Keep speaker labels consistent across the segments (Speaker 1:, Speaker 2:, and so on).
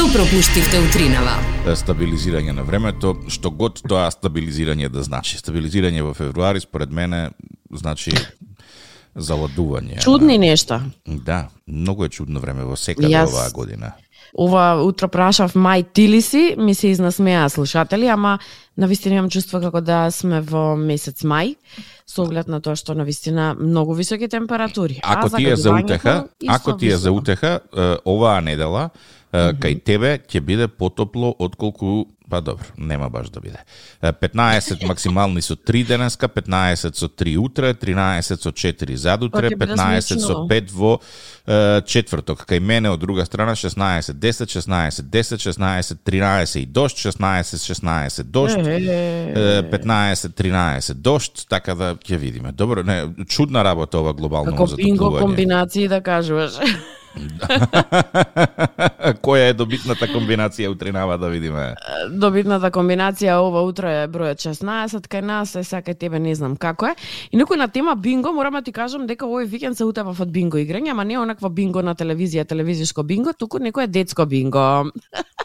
Speaker 1: Што пропуштивте утринава?
Speaker 2: стабилизирање на времето, што год тоа стабилизирање да значи. Стабилизирање во февруари според мене значи заладување.
Speaker 3: Чудни нешта.
Speaker 2: Да, многу е чудно време во секаде
Speaker 3: Јас-
Speaker 2: оваа година.
Speaker 3: Ова утро прашав мај ти ли си, ми се изнасмеа слушатели, ама навистина имам чувство како да сме во месец мај, со оглед на тоа што навистина многу високи температури.
Speaker 2: Ако
Speaker 3: А
Speaker 2: ти е за утеха, ако ти е за утеха, оваа недела кај тебе ќе биде потопло отколку Па добро, нема баш да биде. Е, 15 максимални со 3 денеска, 15 со 3 утре, 13 со 4 задутре,
Speaker 3: Па ќе биде
Speaker 2: 15 со
Speaker 3: смешно.
Speaker 2: 5 во е, четврток. Кај мене од друга страна 16 10 16 10 16 13 и дошт 16 16 дошт.
Speaker 3: Е,
Speaker 2: Е, 15 13 дошт, така да ќе видиме. Добро, не, чудна работа ова глобално
Speaker 3: Како бинго
Speaker 2: затоплување.
Speaker 3: комбинации да кажуваш.
Speaker 2: Која е добитната комбинација утринава да видиме?
Speaker 3: Добитната комбинација ова утро е бројот 16, кај нас е сакај тебе не знам како е. И некој на тема бинго, морам да ти кажам дека овој викенд се утепав од бинго играње, ама не онаква бинго на телевизија, телевизиско бинго, туку некој е детско бинго.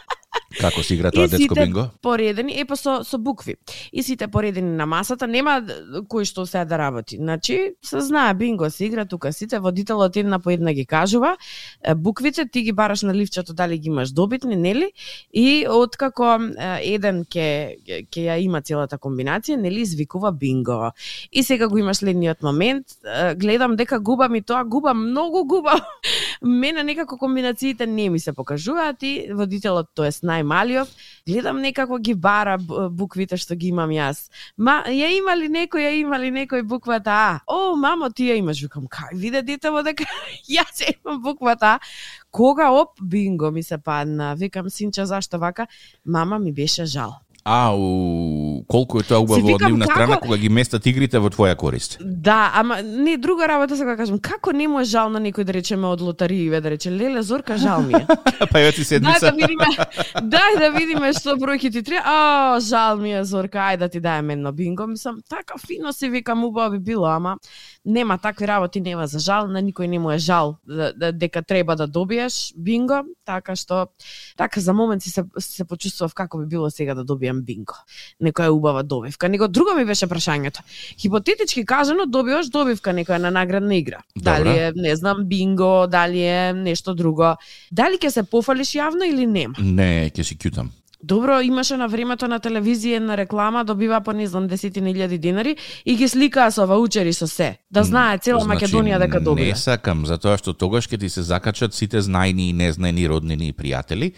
Speaker 2: Како се игра тоа детско бинго?
Speaker 3: поредени, е па со, со букви. И сите поредени на масата, нема кој што се да работи. Значи, се знае бинго се игра тука сите, водителот една по една ги кажува, буквите ти ги бараш на ливчето дали ги имаш добитни, нели? И откако еден ке ќе ја има целата комбинација, нели извикува бинго. И сега го имаш следниот момент, гледам дека губам и тоа губам, многу губам. Мене некако комбинациите не ми се покажуваат и водителот, тоест најмалиот, гледам некако ги бара буквите што ги имам јас. Ма, ја има ли некој, ја има ли некој буквата А? О, мамо, ти ја имаш. Викам, кај виде детево дека јас ја имам буквата А. Кога оп, бинго ми се падна. Викам, синче, зашто вака? Мама ми беше жал.
Speaker 2: Ау, колку е тоа убаво од нивна страна
Speaker 3: како-
Speaker 2: кога ги местат игрите во твоја корист.
Speaker 3: Да, ама не друга работа сега кажам. Како не му е жал на некој да речеме од лотарииве да рече Леле Зорка жал ми е.
Speaker 2: па ја ти
Speaker 3: Дај
Speaker 2: седмица.
Speaker 3: да видиме, дај да видиме што бројки ти треба. А, жал ми е Зорка, ајде да ти дајам едно бинго. Мислам, така фино си викам, убаво би било, ама нема такви работи, нема за жал, на никој не му е жал да, да, дека треба да добиеш бинго, така што така за момент си се, се почувствував како би било сега да добиам бинго. Некоја убава добивка. Него друго ми беше прашањето. Хипотетички кажано, добиваш добивка некоја на наградна игра.
Speaker 2: Добра.
Speaker 3: Дали е, не знам, бинго, дали е нешто друго. Дали ќе се пофалиш јавно или нема?
Speaker 2: Не, ќе си кјутам.
Speaker 3: Добро, имаше на времето на телевизија една реклама, добива по не знам десетини илјади динари и ги сликаа со ваучери со се. Да знае цела
Speaker 2: Значи,
Speaker 3: Македонија дека добива.
Speaker 2: Не сакам, затоа што тогаш ќе ти се закачат сите знајни и незнајни роднини и пријатели,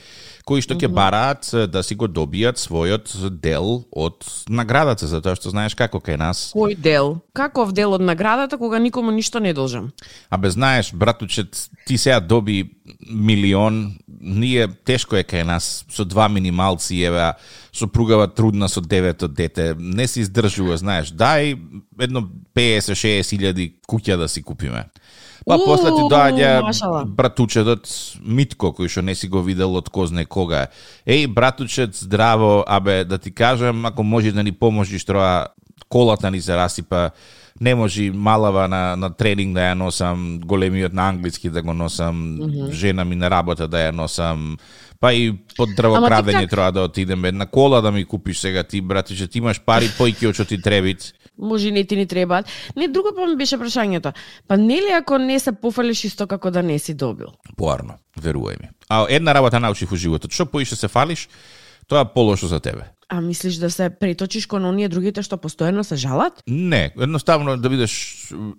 Speaker 2: кои што ќе бараат е, да си го добијат својот дел од наградата, затоа што знаеш како кај нас.
Speaker 3: Кој дел? Каков дел од наградата кога никому ништо не должам?
Speaker 2: Абе знаеш, братучет, ти сега доби милион, ние тешко е кај нас со два минималци, еве, сопругава трудна со девето дете, не се издржува, знаеш, дај едно 50-60 илјади куќа да си купиме. Па
Speaker 3: Уу,
Speaker 2: после ти доаѓа
Speaker 3: машала.
Speaker 2: братучетот Митко, кој што не си го видел од кој знае кога. Еј, братучет, здраво, абе, да ти кажам, ако може да ни поможиш троа, колата ни се расипа, не може малава на, на тренинг да ја носам, големиот на англиски да го носам, жена ми на работа да ја носам, па и под дрвокрадење
Speaker 3: как?
Speaker 2: треба да отидеме. На кола да ми купиш сега ти, брате, че ти имаш пари, појќе од што ти требит.
Speaker 3: Може не ти ни требаат. Не, друго па ми беше прашањето. Па нели ако не се пофалиш исто како да не си добил?
Speaker 2: Поарно, верувај ми. А една работа научив во животот, што поише се фалиш, тоа е полошо за тебе.
Speaker 3: А мислиш да се преточиш кон оние другите што постојано се жалат?
Speaker 2: Не, едноставно да бидеш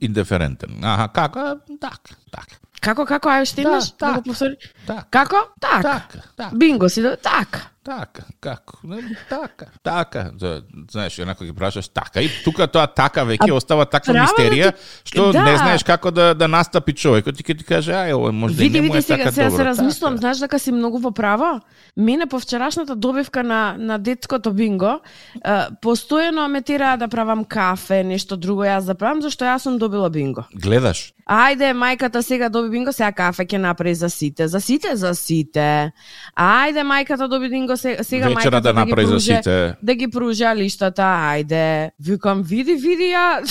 Speaker 2: индиферентен. Аха, како? Так, так.
Speaker 3: Како, како, ај што имаш?
Speaker 2: так.
Speaker 3: го повтори.
Speaker 2: Так.
Speaker 3: Како? Так.
Speaker 2: Така, така.
Speaker 3: Бинго си, да, така.
Speaker 2: Така, како? Не, така, така. Знаеш, онако ги прашаш така. И тука тоа така веќе остава таква мистерија,
Speaker 3: ти-
Speaker 2: што
Speaker 3: да.
Speaker 2: не знаеш како да, да настапи човекот. Ти ќе ти каже, ај, ово може да и не му е
Speaker 3: сега,
Speaker 2: така
Speaker 3: сега
Speaker 2: добро.
Speaker 3: се размислувам,
Speaker 2: Така.
Speaker 3: знаеш дека си многу во право? Мене по вчерашната добивка на, на детското бинго, постојано ме тераа да правам кафе, нешто друго јас да правам, зашто јас сум добила бинго.
Speaker 2: Гледаш?
Speaker 3: Ајде, мајката сега доби бинго, сега кафе ќе направи за сите. За сите, за сите. Ајде, мајката доби бинго, сега мајката
Speaker 2: да
Speaker 3: да ги пруже,
Speaker 2: сите.
Speaker 3: да ги пружа лиштата, ајде. Викам, види, види ја,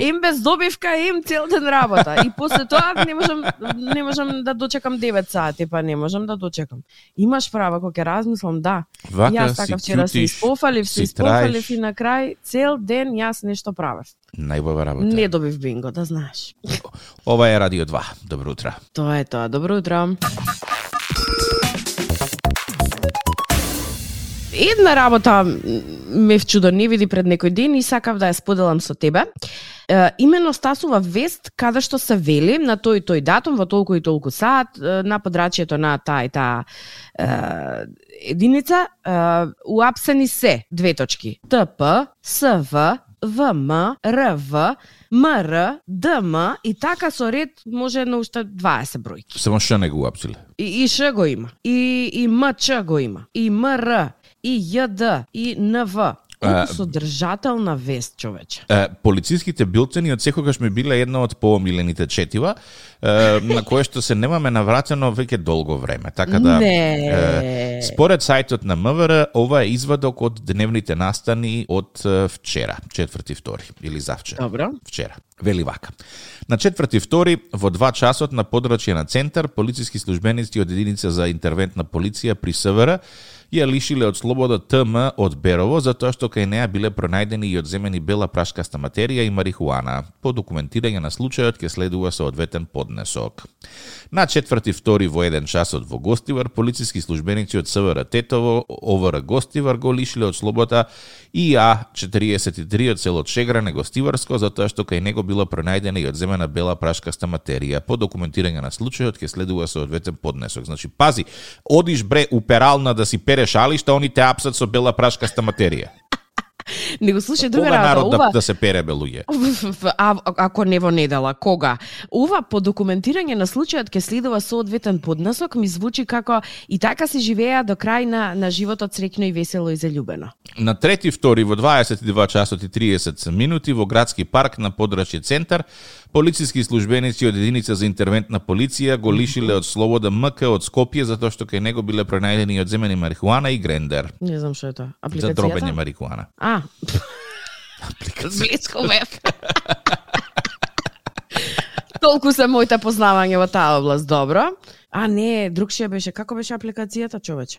Speaker 3: им без добивка, им цел ден работа. И после тоа не можам, не можам да дочекам 9 сати, па не можам да дочекам. Имаш право, кога ќе размислам, да.
Speaker 2: Вака
Speaker 3: јас така вчера се испофалив, се
Speaker 2: си
Speaker 3: испофалив и на крај цел ден јас нешто правев.
Speaker 2: Најбава работа.
Speaker 3: Не добив бинго, да знаеш.
Speaker 2: Ова е Радио 2. Добро утро.
Speaker 3: Тоа е тоа. Добро утро. Една работа ме вчудо не види пред некој ден и сакав да ја споделам со тебе. Е, имено стасува вест каде што се вели на тој и тој датум во толку и толку саат на подрачјето на таа и таа е, единица е, уапсени се две точки. ТП, СВ, ВМ, РВ, МР, ДМ и така со ред може на уште 20 бројки.
Speaker 2: Само што не го уапсиле.
Speaker 3: И, и Ш го има. И, и МЧ го има. И МР. И ЈД. И НВ. Колку содржателна вест, човече.
Speaker 2: Е, полициските билтени од секогаш ми биле една од поомилените четива, е, на кое што се немаме навратено веќе долго време. Така да
Speaker 3: Не.
Speaker 2: е, според сајтот на МВР, ова е извадок од дневните настани од вчера, четврти втори или завчера.
Speaker 3: Добро.
Speaker 2: Вчера. Вели вака. На четврти втори, во два часот на подрачје на центар, полициски службеници од единица за интервентна полиција при СВР ја лишиле од слобода ТМ од Берово, затоа што кај неа биле пронајдени и одземени бела прашкаста материја и марихуана. По документирање на случајот ќе следува соодветен поднесок. На четврти втори во еден часот во Гостивар, полициски службеници од СВР Тетово, ОВР Гостивар го лишиле од слобода и А43 од селот Шегране Гостиварско, затоа што кај него била пронајдена и одземена бела прашкаста материја. По документирање на случајот ќе следува соодветен поднесок. Значи, пази, одиш бре у перална да си переш алишта, они те апсат со бела прашкаста материја.
Speaker 3: Не го слушај друга работа.
Speaker 2: народ да,
Speaker 3: Ова,
Speaker 2: да се пере бе луѓе?
Speaker 3: а, ако не во недела, кога? Ова по документирање на случајот ќе следува соодветен поднесок, ми звучи како и така се живеа до крај на, на животот среќно и весело и заљубено.
Speaker 2: На трети втори во 22 часот и 30 минути во градски парк на подрачје центар, полициски службеници од единица за интервентна полиција го лишиле од слобода МК од Скопје затоа што кај него биле пронајдени и одземени марихуана и грендер
Speaker 3: Не знам што е тоа.
Speaker 2: за
Speaker 3: Апликацијата?
Speaker 2: дробење марихуана.
Speaker 3: А. Близко бев. Толку се моите познавање во таа област, добро. А не, друг ше беше, како беше апликацијата, човече?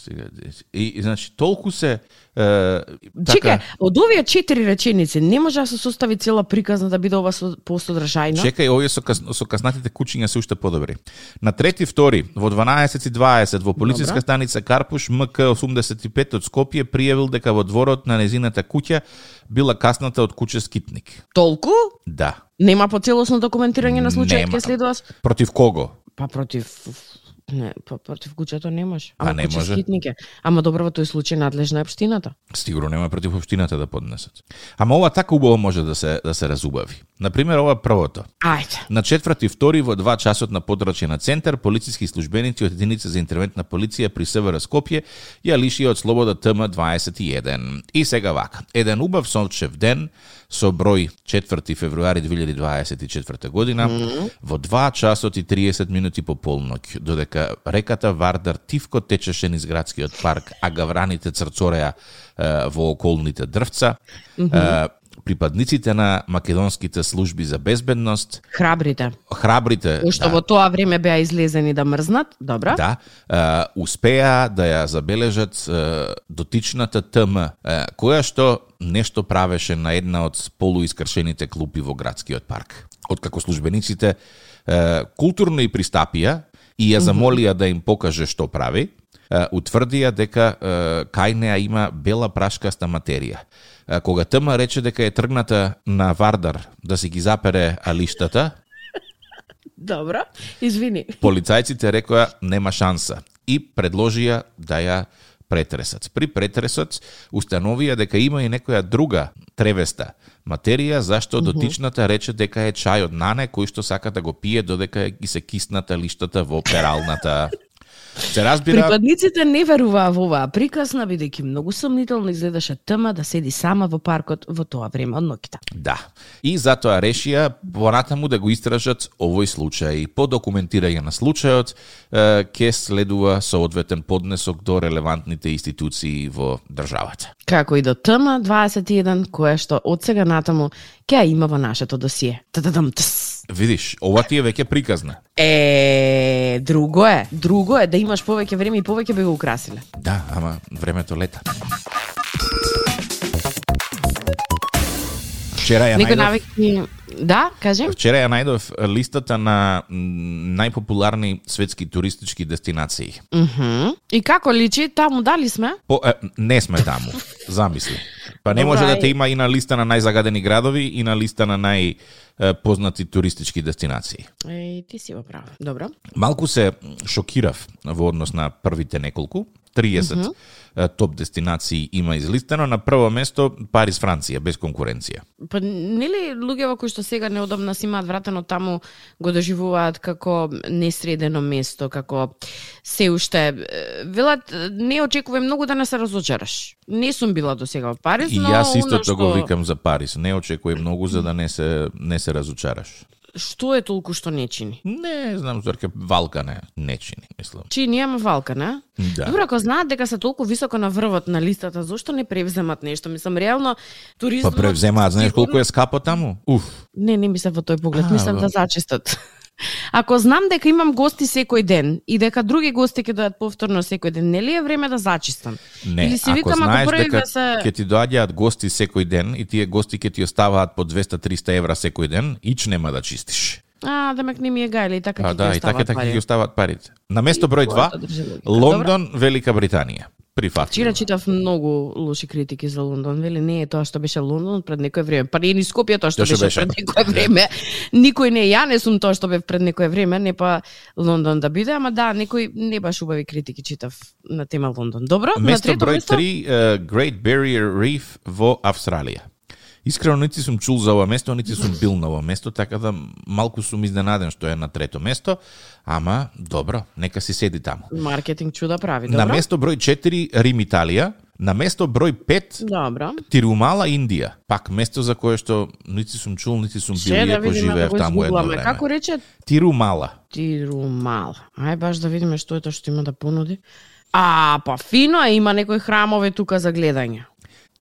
Speaker 2: Сега. И, значи толку се е, така,
Speaker 3: Чекај, од овие четири реченици не може да се состави цела приказна да биде ова со, посодржајна?
Speaker 2: Чекај, овие со, каз, со казнатите кучиња се уште подобри. На трети втори, во 12.20 во полициска
Speaker 3: Добра.
Speaker 2: станица Карпуш, МК-85 од Скопје пријавил дека во дворот на незината куќа била касната од куче скитник.
Speaker 3: Толку?
Speaker 2: Да.
Speaker 3: Нема по целосно документирање на случајот ќе следува
Speaker 2: Против кого?
Speaker 3: па против не, па против куќето не може.
Speaker 2: Па
Speaker 3: Ама
Speaker 2: не
Speaker 3: куќе
Speaker 2: може.
Speaker 3: скитник е. Ама добро во тој случај надлежна е општината.
Speaker 2: Сигурно нема против општината да поднесат. Ама ова така убаво може да се да се разубави. На пример, ова првото.
Speaker 3: Ајде.
Speaker 2: На четврти втори во два часот на подрачје на центар, полициски службеници од единица за интервентна полиција при СВР Скопје ја лишија од слобода ТМ21. И сега вака. Еден убав сончев ден со број 4 февруари 2024 година во 2 часот и 30 минути по полноќ, додека реката Вардар тивко течеше низ градскиот парк, а гавраните црцореа е, во околните дрвца. е, Припадниците на македонските служби за безбедност,
Speaker 3: Храбрите.
Speaker 2: храбрите,
Speaker 3: Кои што
Speaker 2: да,
Speaker 3: во тоа време беа излезени да мрзнат, добра?
Speaker 2: да, е, успеа да ја забележат е, дотичната ТМ, е, која што нешто правеше на една од полуискршените клупи во градскиот парк. Откако службениците е, културно и пристапија и ја замолија да им покаже што прави, утврдија дека кај неа има бела прашкаста материја. Кога ТМ рече дека е тргната на Вардар да си ги запере алиштата,
Speaker 3: Добро. Извини.
Speaker 2: Полицајците рекоа нема шанса и предложија да ја претресат. При претресот установија дека има и некоја друга тревеста материја зашто дотичната рече дека е чај од нане кој што сака да го пие додека ги се кисната лиштата во пералната. Се разбира,
Speaker 3: Припадниците не веруваа во оваа приказна, бидејќи многу сомнително изгледаше тма да седи сама во паркот во тоа време од ноќта.
Speaker 2: да. И затоа решија понатаму да го истражат овој случај. По документирање на случајот е, ќе следува соодветен поднесок до релевантните институции во државата.
Speaker 3: Како и до тма 21, која што од сега натаму ќе има во нашето досие. Тададам тс.
Speaker 2: Видиш, ова ти е веќе приказна.
Speaker 3: Е, друго е, друго е да имаш повеќе време и повеќе би го украсиле.
Speaker 2: Да, ама времето лета. Вчера ја најдов,
Speaker 3: навеки Да, кажем.
Speaker 2: вчера ја најдов листата на најпопуларни светски туристички дестинации.
Speaker 3: Мгм. И како личи, таму дали сме?
Speaker 2: По, е, не сме таму, замисли. Па не
Speaker 3: Добра,
Speaker 2: може да
Speaker 3: е.
Speaker 2: те има и на листа на најзагадени градови и на листа на најпознати туристички дестинации.
Speaker 3: Е, ти си во право. Добро.
Speaker 2: Малку се шокирав во однос на првите неколку. 30 е, топ дестинации има излистено. На прво место Париз, Франција, без конкуренција.
Speaker 3: Па нели луѓето кои што сега неодамна си имаат вратено таму го доживуваат како несредено место, како се уште велат не очекувам многу да не се разочараш. Не сум била до сега во Париз,
Speaker 2: И
Speaker 3: но
Speaker 2: јас исто
Speaker 3: она
Speaker 2: тоа го
Speaker 3: што-
Speaker 2: викам за Париз. Не очекувај многу за да не се не се разочараш.
Speaker 3: Што е толку што не чини?
Speaker 2: Не знам зорке валка не не чини, мислам.
Speaker 3: Чини ама валка, не?
Speaker 2: Да.
Speaker 3: Добро, ако знаат дека се толку високо на врвот на листата, зошто не превземат нешто? Мислам, реално,
Speaker 2: Па
Speaker 3: туризмот...
Speaker 2: превземаат, знаеш колку е скапо таму? Уф.
Speaker 3: Не, не мислам во тој поглед, мислам да зачистат. Ако знам дека имам гости секој ден и дека други гости ќе дојдат повторно секој ден, нели е време да зачистам?
Speaker 2: Не,
Speaker 3: Или си
Speaker 2: ако
Speaker 3: викам, ако
Speaker 2: знаеш
Speaker 3: први
Speaker 2: дека
Speaker 3: да се-
Speaker 2: ќе ти доаѓаат гости секој ден и тие гости ќе ти оставаат по 200-300 евра секој ден, ич нема да чистиш.
Speaker 3: А, демек не ми е гајле и така ќе
Speaker 2: да,
Speaker 3: ги
Speaker 2: и така така
Speaker 3: пари.
Speaker 2: ги остават парите. На место број 2,
Speaker 3: Тоа држи логика.
Speaker 2: Лондон, Велика Британија.
Speaker 3: Вчера
Speaker 2: Прифатливо.
Speaker 3: читав многу лоши критики за Лондон. Вели не е тоа што беше Лондон пред некое време. Па не е ни Скопје тоа што беше,
Speaker 2: беше.
Speaker 3: пред некое време. Никој не ја не сум тоа што бев пред некое време, не па Лондон да биде, ама да, некој не баш убави критики читав на тема Лондон. Добро, на
Speaker 2: Место
Speaker 3: трето
Speaker 2: број
Speaker 3: место?
Speaker 2: 3, uh, Great Barrier Reef во Австралија. Искрено нити сум чул за ова место, нити сум бил на ова место, така да малку сум изненаден што е на трето место, ама добро, нека си седи таму.
Speaker 3: Маркетинг чуда прави,
Speaker 2: На
Speaker 3: добро?
Speaker 2: место број 4 Рим Италија, на место број 5
Speaker 3: Добро.
Speaker 2: Тирумала Индија. Пак место за кое што нити сум чул, нити сум бил
Speaker 3: да
Speaker 2: иако
Speaker 3: видиме
Speaker 2: живеев таму едно време.
Speaker 3: Како рече
Speaker 2: Тирумала.
Speaker 3: Тирумал. Ај баш да видиме што е тоа што има да понуди. А, па фино е, има некои храмове тука за гледање.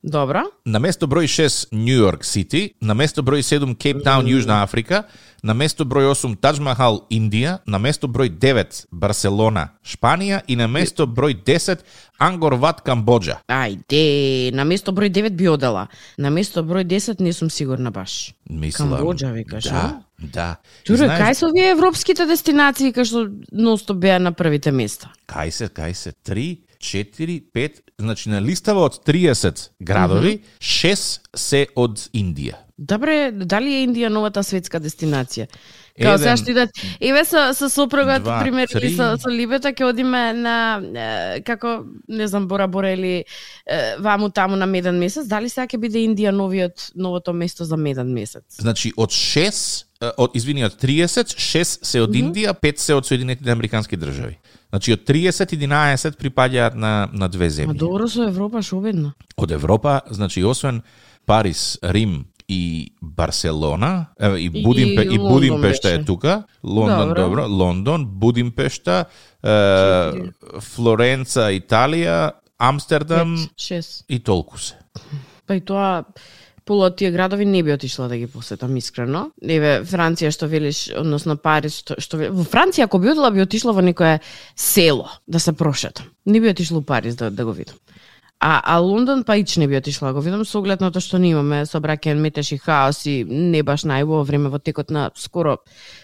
Speaker 3: Добро.
Speaker 2: На место број 6 Нью Йорк Сити, на место број 7 Кейптаун Јужна Африка, на место број 8 Тадж Махал Индија, на место број 9 Барселона Шпанија и на место број 10 Ангор Ват Камбоџа.
Speaker 3: Ајде, на место број 9 би одела. На место број 10 не сум сигурна баш.
Speaker 2: Мислам.
Speaker 3: Камбоџа, викаш,
Speaker 2: Да,
Speaker 3: а?
Speaker 2: да. И
Speaker 3: Туре,
Speaker 2: знаеш,
Speaker 3: кај се овие европските дестинации кај што ностоп беа на првите места?
Speaker 2: Кај се, кај се, 3, 4, 5, значи на листава од 30 градови, 6 се од Индија.
Speaker 3: Добре, дали е Индија новата светска дестинација? Као сега што идат, еве со, со сопругот,
Speaker 2: два,
Speaker 3: пример,
Speaker 2: три.
Speaker 3: или со, со Либета, ќе одиме на, е, како, не знам, Бора Бора или е, ваму таму на меден месец, дали сега ќе биде Индија новиот, новото место за меден месец?
Speaker 2: Значи од 6, е, од извини од 30, 6 се од Индија, 5 се од Соединетите американски држави. Значи од 30 11 припаѓаат на на две
Speaker 3: А
Speaker 2: земји.
Speaker 3: добро со Европа шо обидно.
Speaker 2: Од Европа, значи освен Париз, Рим и Барселона, е, и
Speaker 3: И-
Speaker 2: Будимпе
Speaker 3: и
Speaker 2: и
Speaker 3: Лондон
Speaker 2: Будимпешта е тука. Лондон
Speaker 3: Добро.
Speaker 2: добро, Лондон, Будимпешта, е, Флоренца, Италија, Амстердам
Speaker 3: Пет, шест.
Speaker 2: и толку се.
Speaker 3: Па и тоа пола од тие градови не би отишла да ги посетам искрено. Еве Франција што велиш, односно Париз што, што во Франција ако би одела би отишла во некое село да се прошетам. Не би отишла у Париз да, да го видам. А, а Лондон па ич не би отишла да го видам со оглед на тоа што не имаме собракен метеш и хаос и не баш најубаво време во текот на скоро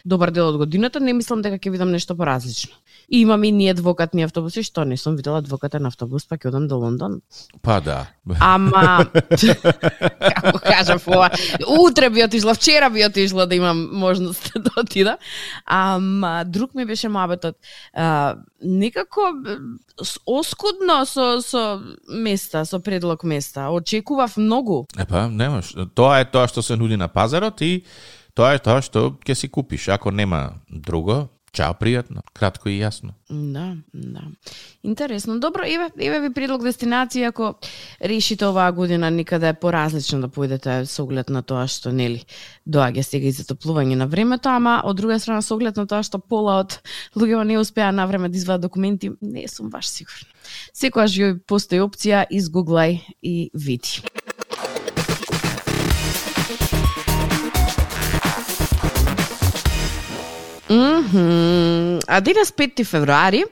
Speaker 3: добар дел од годината, не мислам дека ќе видам нешто поразлично. И имам и ние двокатни автобуси, што не сум видела двокатен автобус, па ќе одам до Лондон.
Speaker 2: Па да.
Speaker 3: Ама, како кажав ова, утре би отишла, вчера би отишла да имам можност да отида. Ама, друг ми беше мабетот. А, некако оскудно со, со места, со предлог места. Очекував многу.
Speaker 2: Епа, немаш. Тоа е тоа што се нуди на пазарот и тоа е тоа што ќе си купиш. Ако нема друго, Чао, пријатно, кратко и јасно.
Speaker 3: Да, да. Интересно. Добро, еве, еве ви предлог дестинација ако решите оваа година никаде поразлично да појдете со оглед на тоа што нели доаѓа сега и затоплување на времето, ама од друга страна со оглед на тоа што пола од луѓето не успеа на време да извадат документи, не сум баш сигурна. Секогаш ја постои опција, изгуглај и види. Mm А денес 5 февруари,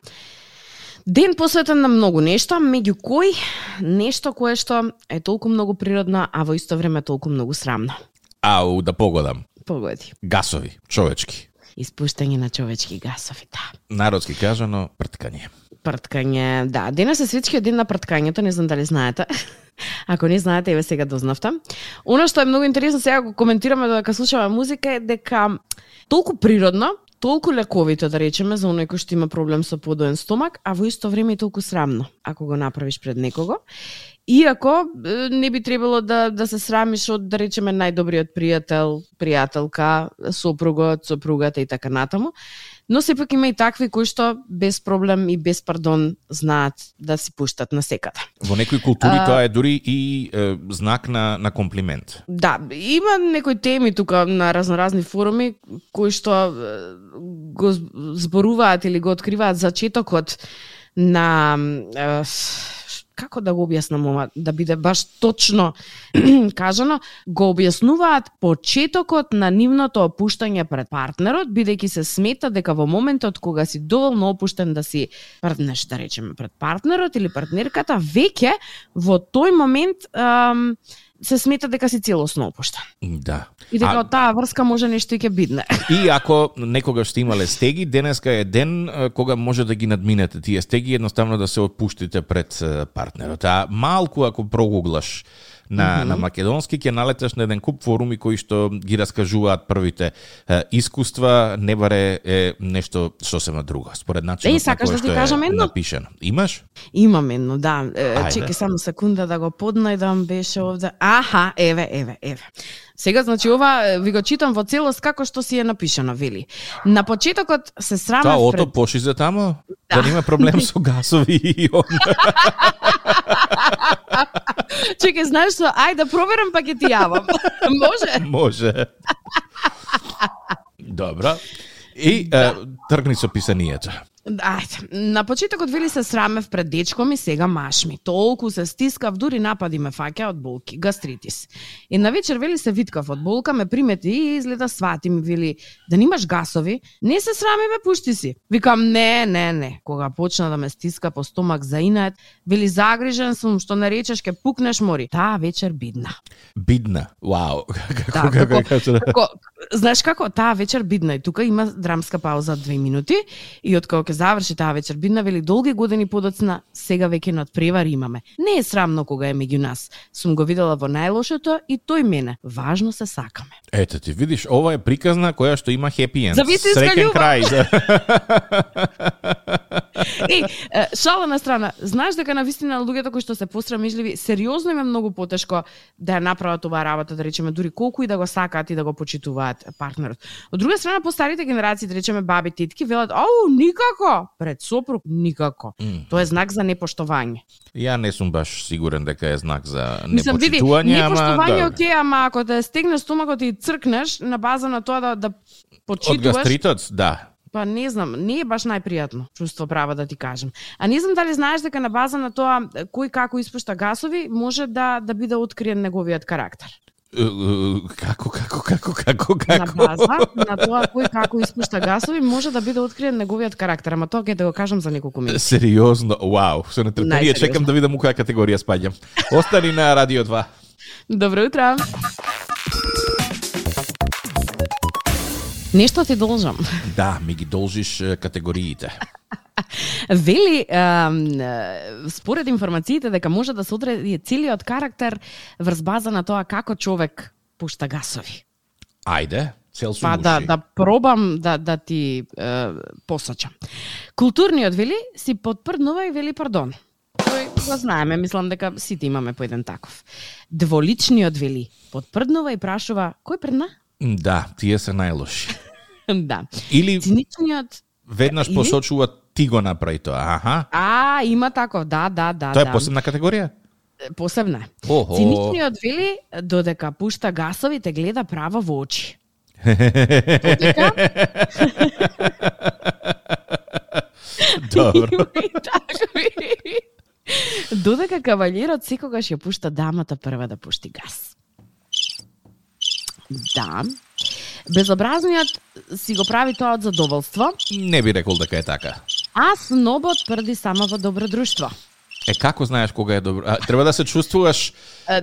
Speaker 3: ден посветен на многу нешто, меѓу кои нешто кое што е толку многу природно, а во исто време толку многу срамно.
Speaker 2: Ау, да погодам.
Speaker 3: Погоди.
Speaker 2: Гасови, човечки.
Speaker 3: Испуштање на човечки гасови, да.
Speaker 2: Народски кажано, прткање.
Speaker 3: Прткање, да. Денес е светскиот ден на прткањето, не знам дали знаете. Ако не знаете, еве сега дознавте. Оно што е многу интересно сега го коментираме додека слушаме музика е дека толку природно, толку лековито да речеме за оној кој што има проблем со подоен стомак, а во исто време и толку срамно ако го направиш пред некого. Иако не би требало да да се срамиш од да речеме најдобриот пријател, пријателка, сопругот, сопругата и така натаму, но сепак има и такви кои што без проблем и без пардон знаат да си пуштат на секаде.
Speaker 2: Во некои култури а... тоа е дури и е, знак на, на комплимент.
Speaker 3: Да, има некои теми тука на разноразни форуми кои што го зборуваат или го откриваат зачетокот на е, како да го објаснам ова, да биде баш точно кажано, го објаснуваат почетокот на нивното опуштање пред партнерот, бидејќи се смета дека во моментот кога си доволно опуштен да си прднеш, да речеме, пред партнерот или партнерката, веќе во тој момент ам, се смета дека си целосно опуштен.
Speaker 2: Да.
Speaker 3: И дека а... од таа врска може нешто и ќе бидне.
Speaker 2: И ако некогаш сте имале стеги, денеска е ден кога може да ги надминете тие стеги, едноставно да се отпуштите пред партнерот. А малку ако прогуглаш на, mm -hmm. на македонски ќе налеташ на еден куп форуми кои што ги раскажуваат првите е, искуства, не баре е нешто сосема друго. Според начинот
Speaker 3: Еј, сакаш да ти кажам едно?
Speaker 2: напишано. Имаш?
Speaker 3: Имам едно, да. Чекај само секунда да го поднајдам, беше овде. Аха, еве, еве, еве. Сега, значи, ова ви го читам во целост како што си е напишано, вели. На почетокот се срамев
Speaker 2: Та, ото пред... поши за тамо? Да. да има проблем со газови и он.
Speaker 3: Чекај, знаеш што? Ај да проверам па ќе ти јавам. Може?
Speaker 2: Може. Добро. И да. тргни со писанието.
Speaker 3: Ајде, на почетокот вели се срамев пред дечко ми, сега маш ми. Толку се стискав, дури напади ме фаќа од болки, гастритис. И на вечер вели се виткав од болка, ме примети и изгледа свати ми вели, да немаш гасови, не се срами ме пушти си. Викам не, не, не. Кога почна да ме стиска по стомак за инат, вели загрижен сум што не речеш ке пукнеш мори. Таа вечер бидна.
Speaker 2: Бидна. Вау.
Speaker 3: Како, да, како, како, како, знаеш како, таа вечер бидна и тука има драмска пауза од две минути и од кога ќе заврши таа вечер бидна вели долги години подоцна сега веќе над превар имаме. Не е срамно кога е меѓу нас. Сум го видела во најлошото и тој мене. Важно се сакаме.
Speaker 2: Ете ти видиш, ова е приказна која што има хепи енд.
Speaker 3: Зависи
Speaker 2: Среќен крај.
Speaker 3: Е, шала на страна, знаеш дека на вистина луѓето кои што се посрамежливи, сериозно им е многу потешко да ја направат оваа работа, да речеме, дури колку и да го сакаат и да го почитуваат партнерот. Од друга страна, по старите генерации, да речеме, баби, титки, велат, ау, никако, пред сопруг, никако. Mm. Тоа е знак за непоштовање.
Speaker 2: Ја не сум баш сигурен дека е знак за непочитување,
Speaker 3: ама... Непоштовање, да. окей, ама ако те стегне стомакот и цркнеш на база на тоа да, да почитуваш...
Speaker 2: Од гастритот, да.
Speaker 3: Па не знам, не е баш најпријатно чувство права да ти кажам. А не знам дали знаеш дека на база на тоа кој како испушта гасови може да да биде откриен неговиот карактер.
Speaker 2: Како, како, како, како, како?
Speaker 3: На база на тоа кој како испушта гасови може да биде откриен неговиот карактер, ама тоа ќе да го кажам за неколку минути.
Speaker 2: Сериозно, вау, со нетрпение чекам да видам у која категорија спаѓам. Остани на Радио 2.
Speaker 3: Добро утро. Нешто ти должам.
Speaker 2: Да, ми ги должиш категориите.
Speaker 3: Вели, е, според информациите, дека може да се одреди целиот карактер врз база на тоа како човек пушта гасови.
Speaker 2: Ајде, цел
Speaker 3: Па да, да пробам да, да ти е, посочам. Културниот вели си подпрднува и вели пардон. Тој го знаеме, мислам дека сите имаме по еден таков. Дволичниот вели подпрднува и прашува кој прдна?
Speaker 2: Да, тие се најлоши.
Speaker 3: да.
Speaker 2: Или
Speaker 3: Циничниот
Speaker 2: Веднаш
Speaker 3: Или?
Speaker 2: посочува ти го направи тоа. Аха.
Speaker 3: А, има таков, да, да, да.
Speaker 2: Тоа е
Speaker 3: да.
Speaker 2: посебна категорија?
Speaker 3: Посебна.
Speaker 2: Охо.
Speaker 3: Циничниот вели додека пушта гасови те гледа право во очи. Додека
Speaker 2: Добро.
Speaker 3: Додека кавалерот секогаш ја пушта дамата прва да пушти газ. Да. Безобразниот си го прави тоа од задоволство,
Speaker 2: Не би рекол дека е така.
Speaker 3: а снобот прди само во добро друштво.
Speaker 2: Е, како знаеш кога е добро? А, треба да се чувствуваш,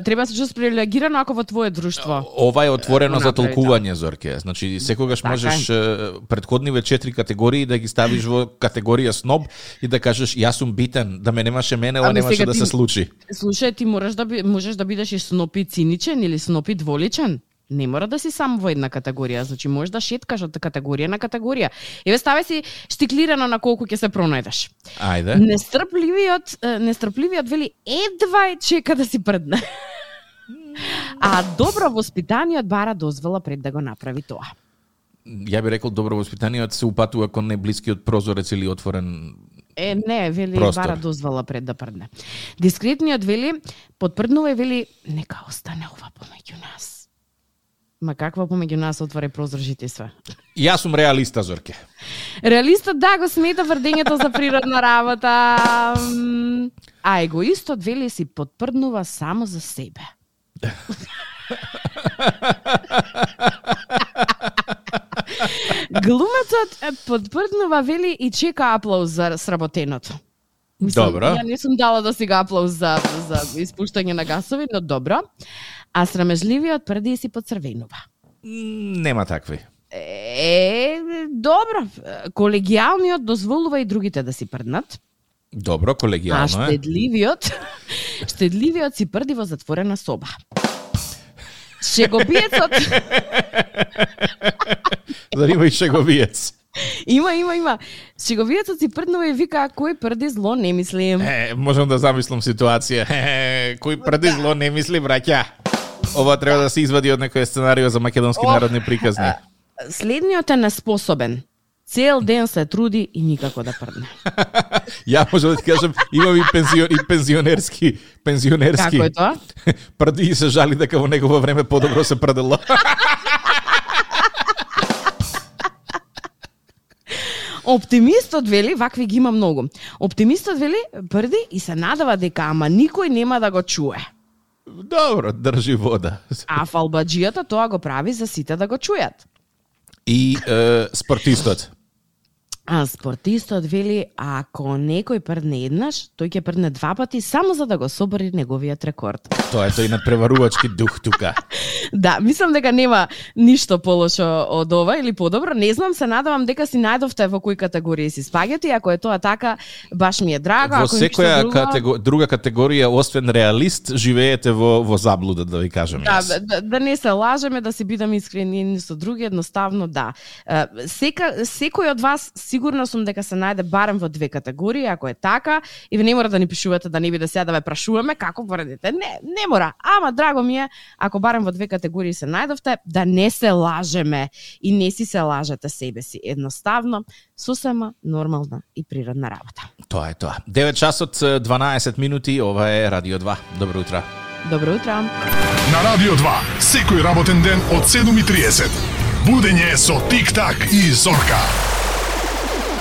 Speaker 3: Треба да се чувствуваш привилегирано ако во твое друштво.
Speaker 2: ова е отворено за толкување, Зорке. Значи, секогаш
Speaker 3: Така
Speaker 2: можеш е, предходниве четири категории да ги ставиш во категорија сноб и да кажеш јас сум битен, да ме немаше мене, ова немаше да
Speaker 3: ти-
Speaker 2: се случи.
Speaker 3: Слушај, ти можеш да би, можеш да бидеш и снопи циничен или снопи дволичен. Не мора да си само во една категорија, значи можеш да шеткаш од категорија на категорија. Еве стави си штиклирано на колку ќе се пронајдеш.
Speaker 2: Ајде.
Speaker 3: Нестрпливиот, нестрпливиот вели едва е чека да си прдне. А добро воспитаниот бара дозвола пред да го направи тоа.
Speaker 2: Ја би рекол добро воспитаниот се упатува кон најблискиот прозорец или отворен
Speaker 3: Е, не, вели
Speaker 2: Простор.
Speaker 3: бара дозвола пред да прдне. Дискретниот вели, подпрднува и вели, нека остане ова помеѓу нас. Ма каква помеѓу нас отвори прозоржите и све?
Speaker 2: Јас сум реалиста, Зорке.
Speaker 3: Реалистот да го смета врдењето за природна работа, а егоистот вели си подпрднува само за себе. Глумецот подпрднува вели и чека аплауз за сработеното.
Speaker 2: Добро.
Speaker 3: Ја не сум дала да си го аплауз за, за испуштање на гасови, но добро. А срамежливиот прди си подцрвенува.
Speaker 2: Нема такви.
Speaker 3: Е, добро. Колегијалниот дозволува и другите да си прднат,
Speaker 2: Добро,
Speaker 3: а
Speaker 2: колегијално е.
Speaker 3: штедливиот, штедливиот си прди во затворена соба. Шеговиецот
Speaker 2: Зар има и шеговиец?
Speaker 3: има, има, има. Шеговиецот си прднува и вика кој прди зло не мислим.
Speaker 2: Е, можам да замислам ситуација. Е, кој преди зло не мисли, браќа? Ова треба да се извади од некој сценарио за македонски народни приказни.
Speaker 3: Следниот е неспособен. Цел ден се труди и никако да прдне.
Speaker 2: Ја можам да ти кажам, имам и, пензион, и пензионерски, пензионерски.
Speaker 3: Како е тоа?
Speaker 2: Прди и се жали дека во негово време подобро се прдело.
Speaker 3: Оптимистот вели, вакви ги има многу. Оптимистот вели, прди и се надава дека ама никој нема да го чуе.
Speaker 2: Добро, држи вода.
Speaker 3: А фалбаджијата тоа го прави за сите да го чујат.
Speaker 2: И е, спортистот.
Speaker 3: А спортистот вели, ако некој прдне еднаш, тој ќе прдне два пати само за да го собори неговиот рекорд.
Speaker 2: Тоа е тој надпреварувачки дух тука.
Speaker 3: Да, мислам дека нема ништо полошо од ова или подобро. Не знам, се надавам дека си најдовте во кој категорија си спагети. Ако е тоа така, баш ми е драго.
Speaker 2: Во
Speaker 3: Ако
Speaker 2: секоја
Speaker 3: друго,
Speaker 2: катего... друга категорија, освен реалист, живеете во, во заблуда, да ви кажам
Speaker 3: Да,
Speaker 2: јас.
Speaker 3: да, да не се лажеме, да си бидеме искрени со други, едноставно да. Сека, секој од вас сигурно сум дека се најде барем во две категории, ако е така, и ви не мора да ни пишувате да не биде сега да ве прашуваме како поредите. Не, не мора. Ама драго ми е, ако барем во две категории се најдовте, да не се лажеме и не си се лажете себе си. Едноставно, сосема нормална и природна работа.
Speaker 2: Тоа е тоа. 9 часот 12 минути, ова е Радио 2. Добро утро.
Speaker 3: Добро утро.
Speaker 1: На Радио 2, секој работен ден од 7.30. Будење со Тик-так и Зорка.